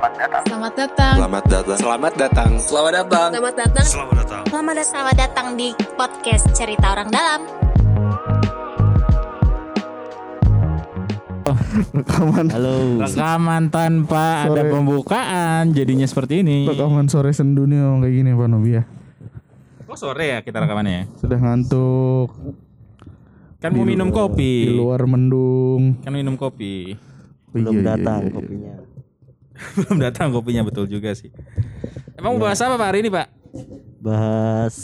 Selamat datang. Selamat datang. Selamat datang. Selamat datang. Selamat datang. Selamat datang. Selamat datang. Selamat datang. Selamat datang di podcast Cerita Orang Dalam. rekaman Halo. Rekaman tanpa ada Sore. pembukaan jadinya seperti ini. rekaman sore sendu nih kayak gini Pak Nobi ya Kok sore ya kita rekamannya? sudah ngantuk Kan mau minum kopi. di luar mendung Kan minum kopi. Oh, Belum iya, iya, datang iya, iya. kopinya. Belum datang kopinya betul juga sih. Emang mau bahas apa Pak hari ini Pak? Bahas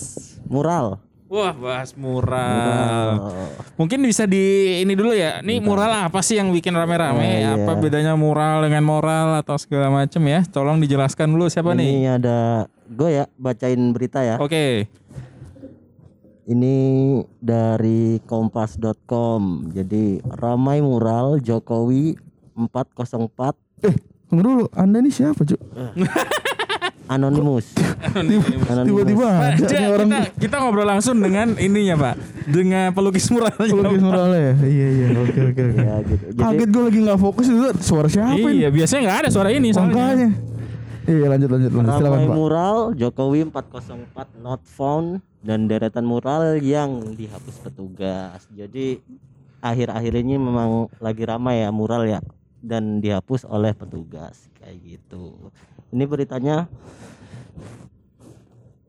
mural. Wah bahas mural. Oh, Mungkin bisa di ini dulu ya. Ini mural apa sih yang bikin rame-rame? Oh, iya. Apa bedanya mural dengan moral atau segala macam ya? Tolong dijelaskan dulu siapa nih? ini ada gue ya bacain berita ya. Oke. Ini dari kompas.com. Jadi ramai mural Jokowi 404 eh tunggu dulu anda ini siapa cuk anonimus. Anonimus. tiba-tiba ada nih orang kita, kita ngobrol langsung dengan ininya Pak, dengan pelukis muralnya. pelukis muralnya ya iya iya oke oke oke Ya gitu. Jadi kaget gue lagi nggak fokus itu suara siapa ini Iya, biasanya nggak ada suara ini soalnya. makanya iya lanjut lanjut lanjut silakan ramai Pak mural Jokowi 404 not found dan deretan mural yang dihapus petugas. Jadi akhir-akhir ini memang lagi ramai ya mural ya dan dihapus oleh petugas kayak gitu. Ini beritanya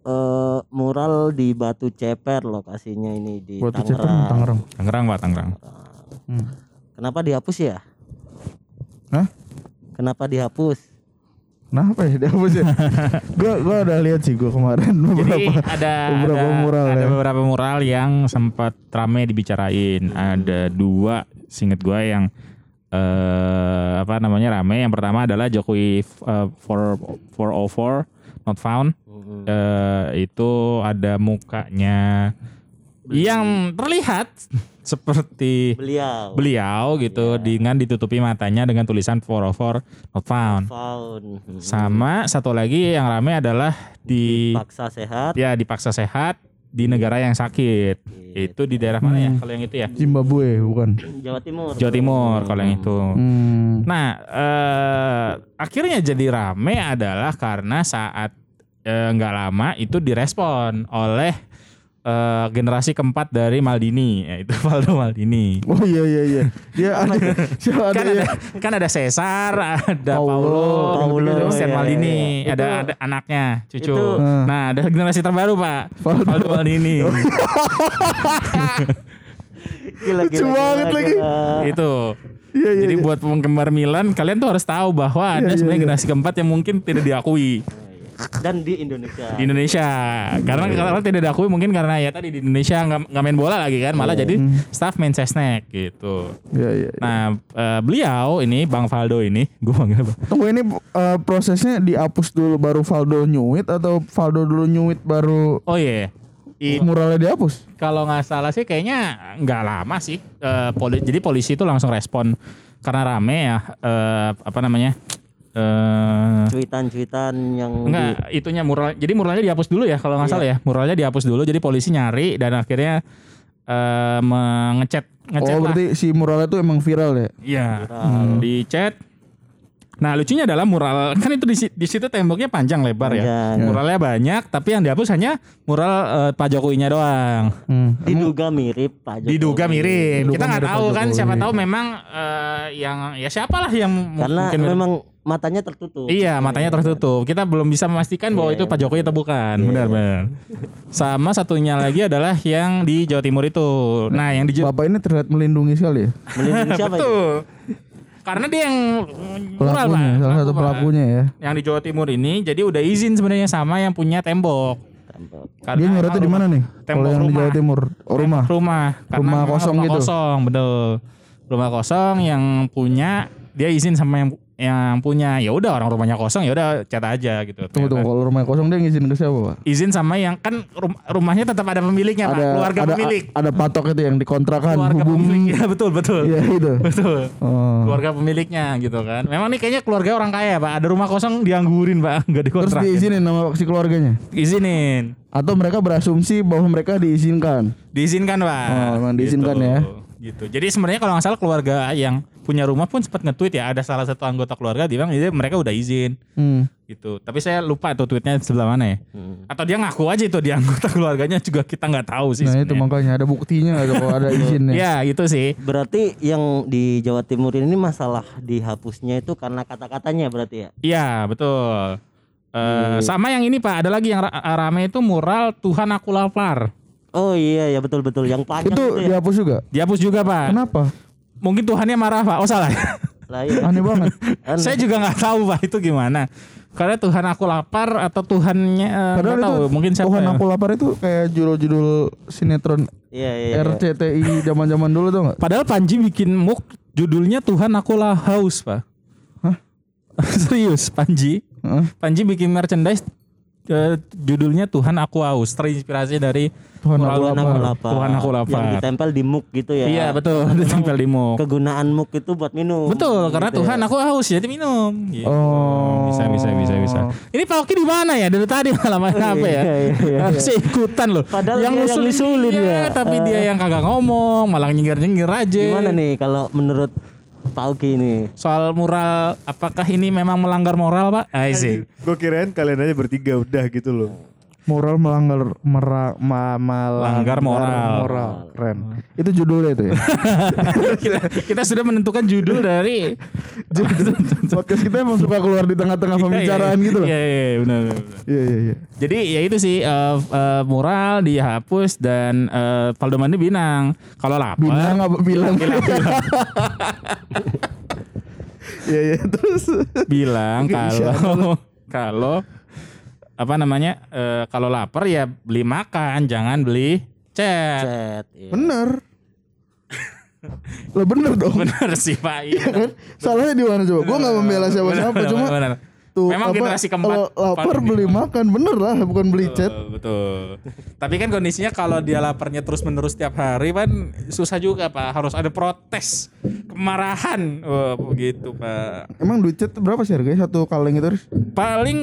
eh mural di Batu Ceper lokasinya ini di Batu Ceper Tangerang. Tangerang Tangerang Pak, Tangerang. hmm. Kenapa dihapus ya? Hah? Kenapa dihapus? Kenapa ya dia hapus ya? gue gua udah lihat sih gue kemarin Jadi beberapa ada beberapa ada, mural ada ya. beberapa mural yang sempat rame dibicarain. Ada dua, singet gua yang eh apa namanya rame. Yang pertama adalah Jokowi eh, 4 404 not found. Mm-mm. eh itu ada mukanya yang terlihat seperti Beliau beliau gitu Iya. dengan ditutupi matanya dengan tulisan 404 not found. found. Mm-mm. Sama satu lagi yang rame adalah di paksa sehat ya dipaksa sehat di negara yang sakit. Itu di daerah mana ya? Hmm. Kalau yang itu ya? Zimbabwe bukan Jawa Timur. Jawa Timur kalau yang itu. hmm. Nah, eh, akhirnya jadi rame adalah karena saat eh, nggak lama itu direspon oleh eh, generasi keempat dari Maldini, yaitu Valdo Maldini. Oh iya iya iya. Dia ada siapa ada Kan ya? ada, kan ada Cesar, ada Paulo, Paulo, Paulo, Christian iya, Maldini, iya. ada, Itu- ada anaknya, cucu. itu- Nah, ada generasi terbaru Pak, Valdo. Valdo Maldini. Gila, Lucu banget lagi. itu. Iya iya. Jadi iya. buat penggemar Milan, kalian tuh harus tahu bahwa ada Iya, iya, sebenarnya iya. generasi keempat yang mungkin tidak diakui. Dan di Indonesia. di Indonesia karena karena tidak diakui mungkin karena ya tadi di Indonesia nggak nggak main bola lagi kan malah jadi staff main sesnek gitu Iya iya. iya. nah eh, beliau ini Bang Faldo ini gue manggil apa Tunggu ini eh, prosesnya dihapus dulu baru Valdo nyuit atau Valdo dulu nyuit baru oh iya I- muralnya dihapus? kalau nggak salah sih kayaknya nggak lama sih Eh, poli- jadi polisi itu langsung respon karena rame ya eh, apa namanya eh Cuitan-cuitan yang Enggak, itunya mural. Jadi muralnya dihapus dulu ya kalau nggak Iya. salah ya. Muralnya dihapus dulu jadi polisi nyari dan akhirnya eh mengechat ngechat Oh lah. berarti si muralnya itu emang viral ya? Iya. Viral. Di chat. Nah, lucunya adalah mural kan itu di, di situ temboknya panjang lebar ya. Panjang. Muralnya banyak tapi yang dihapus hanya mural eh, Pak Jokowinya doang. Hmm. diduga mirip Pak Jokowi. Diduga mirip. Diduga Kita nggak tahu kan siapa tahu memang eh, yang ya siapalah yang Karena mungkin memang matanya tertutup. Iya, matanya tertutup. Kita belum bisa memastikan bahwa Iya, itu Pak Jokowi atau bukan. Benar, benar. Sama satunya lagi adalah yang di Jawa Timur itu. Nah, yang di Jawa Bapak ini terlihat melindungi sekali ya Melindungi siapa itu? Karena dia yang mural, pelakunya, Pak. salah satu pelakunya ya. Yang di Jawa Timur ini jadi udah izin sebenarnya sama yang punya tembok. Tembok. Karena Dia nyuratnya di mana nih? Tembok Kalau yang di rumah. Jawa Timur, oh, rumah. Rumah. Karena Rumah kosong rumah gitu. kosong, betul. Rumah kosong yang punya dia izin sama yang yang punya ya udah orang rumahnya kosong ya udah cat aja gitu. Tunggu tunggu, kalau rumah kosong dia ngizin ke siapa pak? izin sama yang kan rum- rumahnya tetap ada pemiliknya pak keluarga ada, pemilik Ada patok itu yang dikontrakan keluarga hubung. pemilik ya betul betul Iya itu. betul Oh. keluarga pemiliknya gitu kan memang nih kayaknya keluarga orang kaya pak ada rumah kosong dianggurin pak nggak Terus dikontrak diizinin nama si keluarganya? izinin Atau mereka berasumsi bahwa mereka diizinkan? diizinkan pak Oh, memang diizinkan Gitu. ya. gitu jadi sebenarnya kalau nggak salah keluarga yang punya rumah pun sempat nge-tweet ya ada salah satu anggota keluarga dia bilang "Iya, mereka udah izin Hmm. gitu. Tapi saya lupa tuh tweetnya sebelah mana ya. Hmm. Atau dia ngaku aja itu dia anggota keluarganya juga kita nggak tahu sih. Nah itu sebenarnya. makanya ada buktinya kalau ada izinnya. Ya itu sih. Berarti yang di Jawa Timur ini masalah dihapusnya itu karena kata-katanya berarti ya? Iya betul. Eh, sama yang ini pak ada lagi yang ra- rame itu mural Tuhan aku lapar. Oh iya ya betul betul yang panjang Itu itu, ya. dihapus juga. Dihapus juga pak. Kenapa? Mungkin Tuhannya marah pak. Oh salah. Lah iya. Aneh banget. Aneh. Saya juga nggak tahu pak itu gimana. Karena Tuhan aku lapar atau Tuhannya eh, Padahal nggak tahu. itu Mungkin siapa Tuhan ya? aku lapar itu kayak judul-judul sinetron Iya iya. iya. RCTI zaman-zaman dulu tuh nggak? Padahal Panji bikin muk judulnya Tuhan aku lah haus pak. Hah? Serius Panji. Heeh. Panji bikin merchandise eh, judulnya Tuhan aku haus. Terinspirasi dari Tuhan aku lapar. Tuhan aku lapar. Yang ditempel di muk gitu ya. Iya betul ditempel di muk. Kegunaan muk itu buat minum. Betul, karena Gitu ya. Tuhan aku haus jadi minum. Gitu. Oh. Bisa bisa bisa bisa. Ini Pak Oki di mana ya? Dari tadi malah main apa ya? iya, iya, iya. Harusnya ikutan loh. Padahal yang dia yang ngusulin dia, ya. tapi dia yang kagak ngomong, malah nyengir-nyengir aja. Gimana nih kalau menurut Pak Uki nih? Soal mural, apakah ini memang melanggar moral, Pak? Ah, sih. Gue kirain kalian aja bertiga udah gitu loh. Moral melanggar mera, ma, Melanggar moral. moral. Keren. Itu judulnya itu ya. kita, kita sudah menentukan judul dari Podcast kita emang suka keluar di tengah-tengah pembicaraan gitu loh. Iya, iya, iya, benar. Iya iya iya. Jadi ya itu sih eh, eh, mural dihapus dan eh, Valdo Mandi binang. Kalau lapar Binang apa bilang? Iya iya terus. bilang kalau kalau apa namanya eh, kalau lapar ya beli makan jangan beli chat Chat. iya. Bener. Lah bener dong. bener sih pak iya kan? Salahnya di mana coba? Gue nggak membela siapa-siapa, Bener, cuma bener. Tuh Memang apa, generasi keempat lapar beli makan bener lah, bukan beli chat. Betul, betul. Tapi kan kondisinya kalau dia laparnya terus menerus tiap hari kan susah juga pak. Harus ada protes, kemarahan, oh, begitu pak. Emang duit chat berapa sih harganya satu kaleng itu? Paling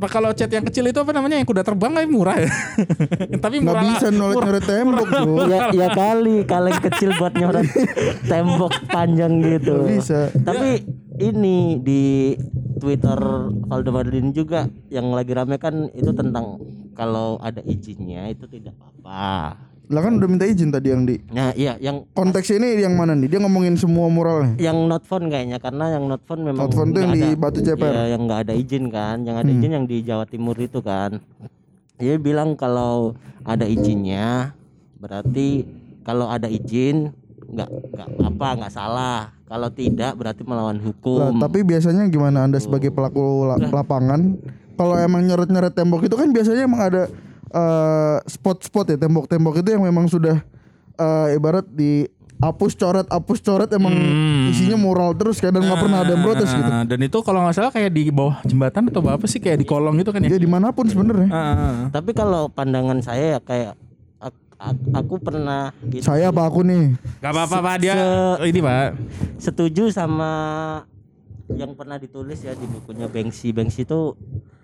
pak kalau chat yang kecil itu apa namanya yang kuda terbang kan murah ya. Tapi Nggak murah bisa nyoret-nyoret tembok bro. Ya, ya kali kaleng kecil buat nyoret tembok panjang gitu. Nggak bisa. Tapi ini di Twitter Valdo Maldini juga yang lagi rame kan itu tentang kalau ada izinnya itu tidak apa-apa. Lah kan udah minta izin tadi yang di Nah, iya yang konteksnya ini yang mana nih? Dia ngomongin semua muralnya. yang not phone kayaknya karena yang not phone memang Not phone yang nggak di ada. Batu Ceper. Iya, yang nggak ada izin kan yang ada Hmm. izin yang di Jawa Timur itu kan dia bilang kalau ada izinnya berarti kalau ada izin nggak nggak apa nggak salah kalau tidak berarti melawan Lah, hukum tapi biasanya gimana Anda sebagai pelaku la- lapangan kalau emang nyeret-nyeret tembok itu kan biasanya emang ada eh, spot-spot ya tembok-tembok itu yang memang sudah eh, ibarat di hapus coret hapus coret emang Hmm. isinya moral terus kadang nggak pernah ada yang protes gitu. Ah, Dan itu kalau nggak salah kayak di bawah jembatan atau apa sih kayak di kolong gitu kan ya. Ya di mana pun sebenarnya. Ah, ah, tapi kalau pandangan saya ya kayak ak- ak- aku pernah gitu Saya apa aku nih? Gak apa-apa pak dia Se- ini pak. setuju sama yang pernah ditulis ya di bukunya Bengsi Bengsi itu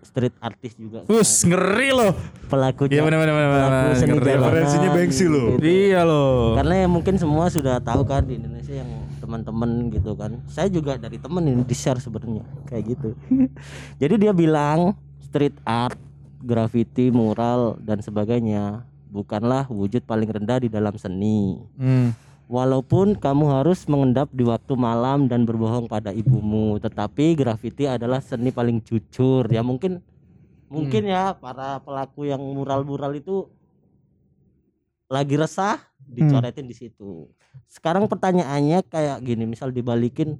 street artist juga kan. Us ngeri loh. pelaku Iya, benar, benar, benar, pelaku seni jalanan Referensinya Bengsi loh. gitu. Iya loh. karena ya mungkin semua sudah tahu kan di Indonesia yang teman-teman gitu kan saya juga dari temen ini di share sebenarnya kayak gitu jadi dia bilang street art graffiti mural dan sebagainya bukanlah wujud paling rendah di dalam seni Hmm. Walaupun kamu harus mengendap di waktu malam dan berbohong pada ibumu, tetapi grafiti adalah seni paling jujur. Ya mungkin mungkin ya para pelaku yang mural-mural itu lagi resah dicoretin di situ. Sekarang pertanyaannya kayak gini, misal dibalikin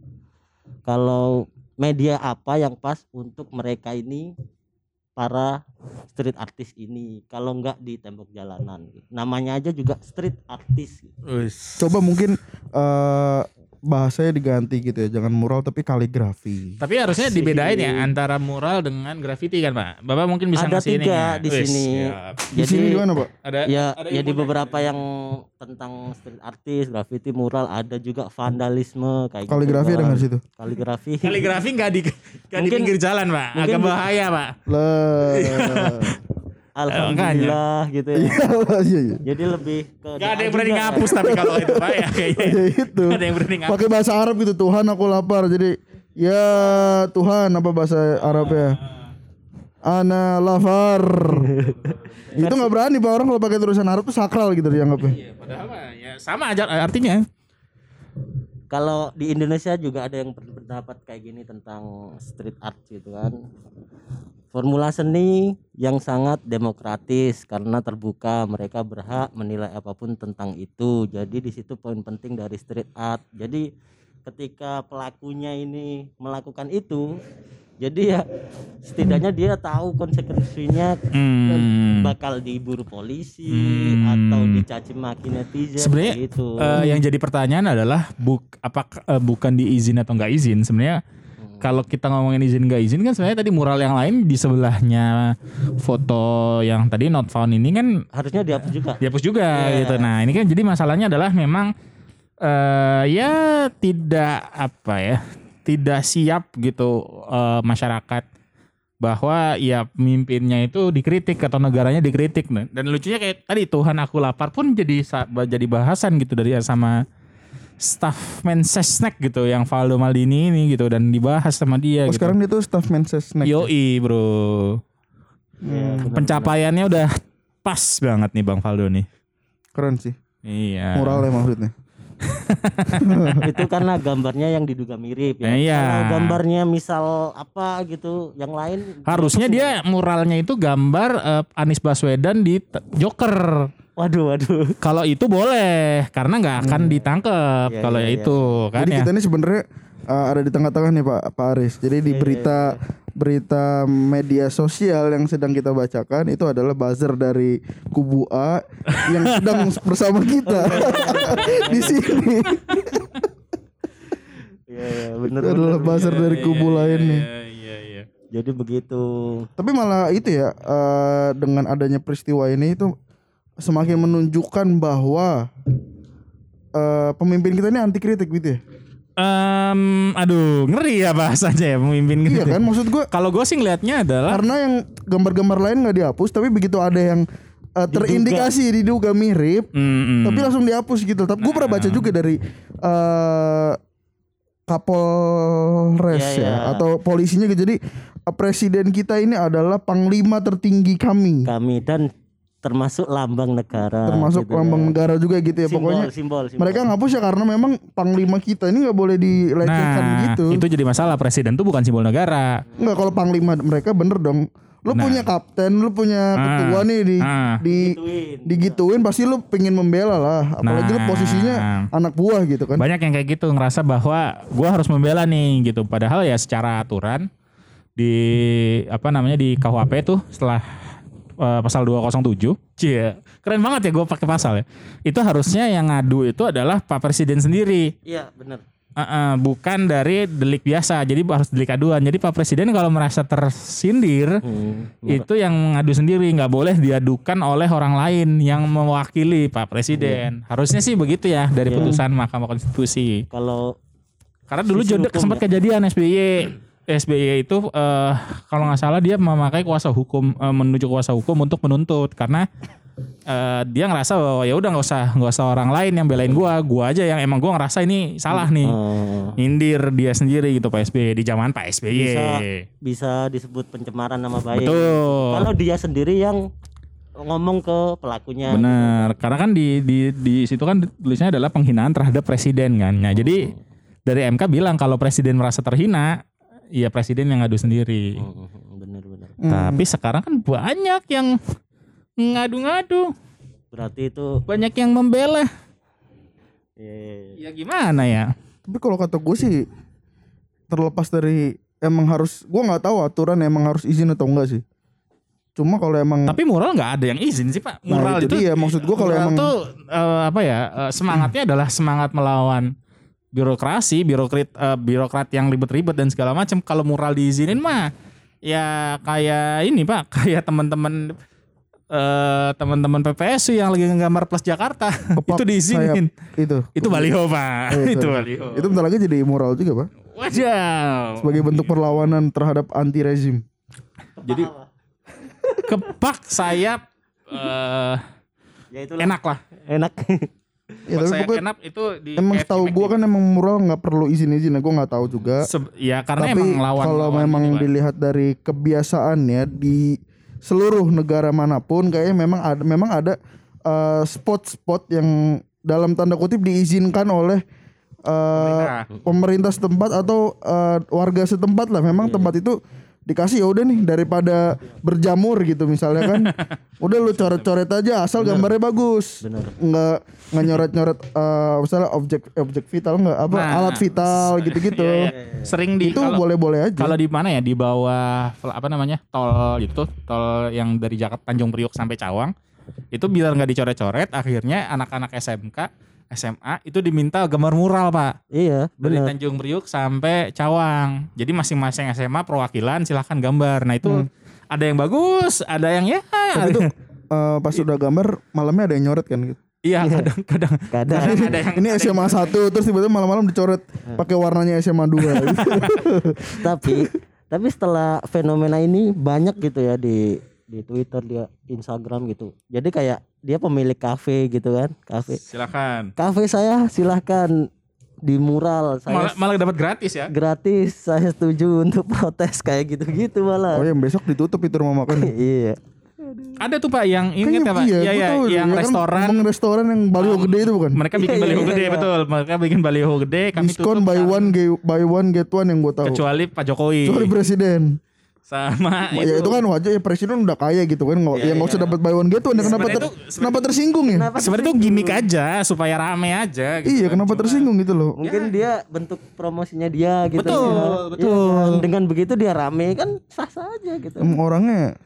kalau media apa yang pas untuk mereka ini para street artist ini kalau nggak di tembok jalanan namanya aja juga street artist gitu. Coba mungkin eh bahasanya diganti gitu ya, jangan mural tapi kaligrafi. Tapi harusnya Asik. dibedain ya antara mural dengan graffiti kan pak. Bapak mungkin bisa Ada ngasih ini tiga ya. di sini. siap. Di sini gimana, Pak? Ada ya ada ya di beberapa yang tentang street artist graffiti mural ada juga vandalisme kayak Kaligrafi gitu ada nggak di situ? kaligrafi Kaligrafi nggak di di Mungkin- pinggir jalan pak. Agak mungkin- bahaya pak. alhamdulillah gitu ya. Iya iya. Jadi lebih ke Gak ada yang berani ngapus tapi kalau itu Pak ya kayaknya. Ya itu. Gak ada yang berani ngapus. Pakai bahasa Arab gitu Tuhan aku lapar jadi ya Tuhan apa bahasa Arabnya? Ana lafar. itu nggak berani pak orang kalau pakai tulisan Arab tuh sakral gitu dianggapnya. Iya, padahal ya sama aja artinya. Kalau di Indonesia juga ada yang berpendapat kayak gini tentang street art gitu kan. Formula seni yang sangat demokratis karena terbuka, mereka berhak menilai apa pun tentang itu. Jadi di situ poin penting dari street art. Jadi ketika pelakunya ini melakukan itu, jadi ya setidaknya dia tahu konsekuensinya Hmm. bakal diburu polisi Hmm. atau dicaci maki netizen Sebenarnya gitu. eh, yang jadi pertanyaan adalah buk apa bukan diizin atau nggak izin sebenarnya kalau kita ngomongin izin nggak izin kan sebenarnya tadi mural yang lain di sebelahnya foto yang tadi not found ini kan Harusnya dihapus juga. dihapus juga Iya. gitu. Nah ini kan jadi masalahnya adalah memang eh ya tidak apa ya tidak siap gitu eh, masyarakat bahwa ya pemimpinnya itu dikritik atau negaranya dikritik Nah, dan lucunya kayak tadi Tuhan aku lapar pun jadi sa- jadi bahasan gitu dari sama staff Mensesnek gitu yang Valdo Maldini ini gitu dan dibahas sama dia Oh gitu. sekarang dia tuh staff Mensesnek. Yoi bro Ya, pencapaiannya udah pas banget nih Bang Valdo nih Keren sih. iya Muralnya maksudnya. itu karena gambarnya yang diduga mirip ya. Iya. Kalau gambarnya misal apa gitu, yang lain Harusnya dia muralnya itu gambar eh, Anies Baswedan di Joker. Waduh, waduh. Kalau itu boleh karena nggak akan ditangkep Iya, kalau iya, iya. itu kan Jadi ya. kita ini sebenarnya uh, ada di tengah-tengah nih Pak Pak Aris. Jadi Iya, di berita berita media sosial yang sedang kita bacakan itu adalah buzzer dari kubu A yang sedang bersama kita di sini. Iya, iya, bener Itu adalah buzzer dari kubu lain nih. Iya iya iya. Jadi begitu. Tapi malah itu ya uh, dengan adanya peristiwa ini itu semakin menunjukkan bahwa uh, pemimpin kita ini anti kritik gitu ya. Em, aduh ngeri ya bahasanya ya pemimpin gitu. Iya kan maksud gue Kalau gue sih ngelihatnya adalah karena yang gambar-gambar lain nggak dihapus tapi begitu ada yang uh, terindikasi diduga mirip Mm, mm. tapi langsung dihapus gitu tapi gue pernah baca juga dari uh, Kapolres Iya, ya iya. atau polisinya gitu jadi uh, presiden kita ini adalah panglima tertinggi kami Kami dan termasuk lambang negara. termasuk gitu lambang ya. negara juga gitu ya Simbol, pokoknya simbol, simbol. mereka ngapus ya karena memang panglima kita ini nggak boleh dilecehkan Nah, gitu itu jadi masalah presiden tuh bukan simbol negara. nggak kalau panglima mereka bener dong lu Nah. punya kapten lu punya ketua nih di ah. di Gituin. digituin pasti lu pengen membela lah apalagi lu Nah. posisinya anak buah gitu kan Banyak yang kayak gitu ngerasa bahwa gua harus membela nih gitu. Padahal ya secara aturan di apa namanya di KUHP tuh setelah eh, pasal 207. Cie, keren banget ya gua pakai pasal ya. Itu harusnya yang ngadu itu adalah Pak Presiden sendiri. Iya, benar. Eh, eh, bukan dari delik biasa. Jadi harus delik aduan. Jadi Pak Presiden kalau merasa tersindir Hmm. itu yang ngadu sendiri nggak boleh diadukan oleh orang lain yang mewakili Pak Presiden. Harusnya sih begitu ya dari Iya. putusan Mahkamah Konstitusi. Kalau Karena dulu jodoh sempat ya. kejadian SBY. SBY itu eh, kalau nggak salah dia memakai kuasa hukum eh, menuju kuasa hukum untuk menuntut karena eh, dia ngerasa bahwa ya udah nggak usah nggak usah orang lain yang belain gua, gua aja yang emang gua ngerasa ini salah nih. eh, Nyindir dia sendiri gitu Pak SBY di zaman Pak SBY. bisa bisa disebut pencemaran nama baik. Betul. Kalau dia sendiri yang ngomong ke pelakunya. Benar, karena kan di di di situ kan tulisnya adalah penghinaan terhadap presiden kan. Nah, jadi dari MK bilang kalau presiden merasa terhina, ya presiden yang ngadu sendiri. Hmm, Bener-bener. Tapi sekarang kan banyak yang ngadu-ngadu, Berarti itu banyak yang membela. eh, Ya gimana ya? tapi kalau kata gue sih terlepas dari emang harus gue nggak tahu aturan emang harus izin atau enggak sih cuma kalau emang Tapi mural nggak ada yang izin sih pak. Nah, Mural itu itu, dia, maksud gua kalau emang- tuh eh, apa ya eh, semangatnya adalah semangat melawan birokrasi, birokrat eh, birokrat yang ribet-ribet dan segala macam. Kalau mural diizinin mah ya kayak ini pak, kayak teman-teman eh teman-teman PPSU yang lagi nggambar plus Jakarta kepak itu diizinin. sayap itu Itu baliho pak, Oh, itu sorry. baliho. itu bentar lagi jadi immoral juga pak Wajar. sebagai bentuk perlawanan terhadap anti rezim Jadi kepak sayap eh Ya itulah. enak lah. Enak. Ya, tapi pokoknya enak itu di emang tahu gua kan emang mural nggak perlu izin-izin, gue nggak tahu juga. Se- ya karena Tapi emang lawan kalau lawan memang Pak. dilihat dari kebiasaannya di seluruh negara mana pun kayaknya memang ada memang ada eh, spot-spot yang dalam tanda kutip diizinkan oleh eh, Pemerintah. pemerintah setempat atau eh, warga setempat lah. Memang Iya. tempat itu dikasih ya udah nih daripada berjamur gitu misalnya kan. udah lu coret-coret aja asal gambarnya bagus. Bener. Nggak nggak nyoret-nyoret eh, misalnya objek objek vital nggak apa Nah, alat vital gitu-gitu. Iya, iya. Sering di Itu boleh-boleh aja. Kalau di mana ya di bawah apa namanya tol itu tol yang dari Jakarta Tanjung Priok sampai Cawang itu biar nggak dicoret-coret akhirnya anak-anak SMK SMA itu diminta gambar mural pak. Iya, dari. Tanjung Priok sampai Cawang. Jadi masing-masing SMA perwakilan silahkan gambar. Nah itu ada yang bagus ada yang ya Tapi itu eh, pas udah gambar malamnya ada yang nyoret kan? Gitu. iya. kadang-kadang Kadang. Kadang. Ada yang Ini SMA 1 terus tiba-tiba malam-malam dicoret pakai warnanya SMA 2 gitu. tapi tapi setelah fenomena ini banyak gitu ya di di Twitter dia Instagram gitu jadi kayak dia pemilik kafe gitu kan kafe silakan kafe saya silahkan di mural saya malah, malah dapat gratis ya gratis saya setuju untuk protes kayak gitu-gitu malah Oh yang besok ditutup itu rumah makan. iya ada tuh pak yang inget ya pak iya, iya gua ya, tahu. yang Ya kan, restoran emang restoran yang baliho gede itu bukan? mereka bikin Iya, baliho iya, gede iya. betul mereka bikin baliho gede kami Diskon tutup buy one get, buy one get one yang gue tahu. kecuali Pak Jokowi Kecuali presiden. Sama Ya itu kan wajar ya presiden udah kaya gitu kan nggak Iya, ya nggak usah dapat buy one get one ya kenapa ter- itu- kenapa tersinggung ya? sebenarnya tuh gimmick aja supaya rame aja gitu Iya kan. kenapa Cuma- tersinggung gitu loh. mungkin dia bentuk promosinya dia gitu Betul, ya. betul. Iya kan? dengan begitu dia rame kan sah sah aja gitu Emang orangnya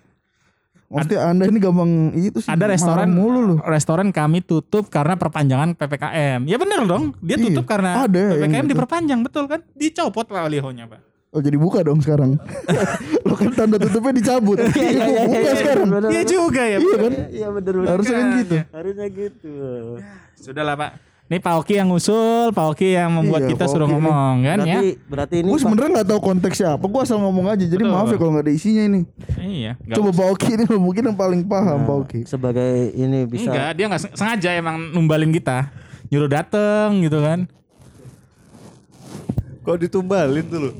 Maksudnya anda ini gampang itu sih ada restoran mulu loh. restoran kami tutup karena perpanjangan PPKM ya bener dong dia Iya, tutup karena ada PPKM gitu. diperpanjang betul kan dicopot Pak balihonya Pak Oh jadi buka dong sekarang. lo kan tanda tutupnya dicabut. Iya, iya, iya, buka iya, sekarang. iya juga ya Iya kan? iya bener bener Harusnya kan gitu. harusnya gitu sudahlah Pak ini Pak Oki yang ngusul Pak Oki yang membuat Iya, kita Pak suruh Oki ngomong kan ya berarti berarti ini Gue sebenarnya nggak tahu konteksnya apa. Gue asal ngomong aja. Jadi Betul. maaf ya kalau nggak ada isinya ini. iya Coba Pak Oki ini mungkin yang paling paham Pak Oki. sebagai ini bisa Enggak, dia nggak seng- sengaja emang numbalin kita. Nyuruh dateng gitu kan. Kok ditumbalin tuh lu?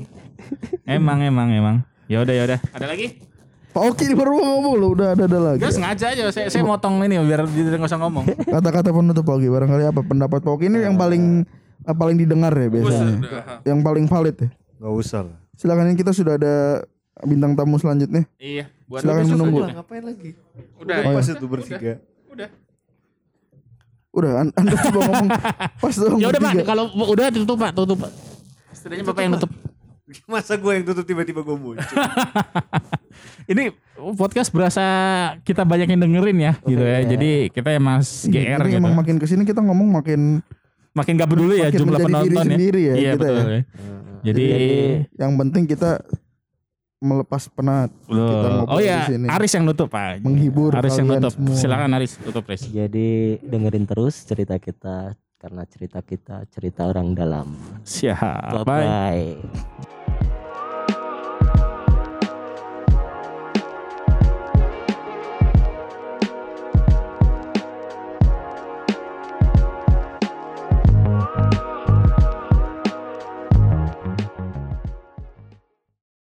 Emang emang emang. Ya udah ya udah. Ada lagi? Pak Oki ini baru mau ngomong loh. Udah ada ada lagi. Enggak sengaja aja saya saya motong ini biar dia nggak usah ngomong. Kata-kata penutup Pak Oki. Barangkali apa pendapat Pak Oki ini yang paling eh, paling didengar ya biasanya. Yang paling valid ya. Gak usah lah. Silakan ini kita sudah ada bintang tamu selanjutnya. Iya, buat Silakan menunggu. aja. ngapain lagi? Udah. Oh, Pas iya. itu bertiga. Udah. Udah, an- anda coba ngomong pas dong. Ya udah Pak, kalau udah tutup Pak, tutup Pak. Setidaknya Bapak yang tutup. Masa gue yang tutup tiba-tiba gue muncul? Ini podcast berasa kita banyak yang dengerin ya gitu ya. Jadi kita emang Iya, GR tapi gitu. emang makin ke sini kita ngomong makin Makin gak peduli ya makin jumlah menjadi diri penonton ya. sendiri ya, Iya kita betul. ya. ya. Jadi yang penting kita melepas penat. Kita Loh. Oh ya. Aris yang nutup Pak. Menghibur Aris yang kalian nutup. semua. Silakan Aris tutup Aris. jadi dengerin terus cerita kita karena cerita kita cerita orang dalam Siap. bye Bye. bye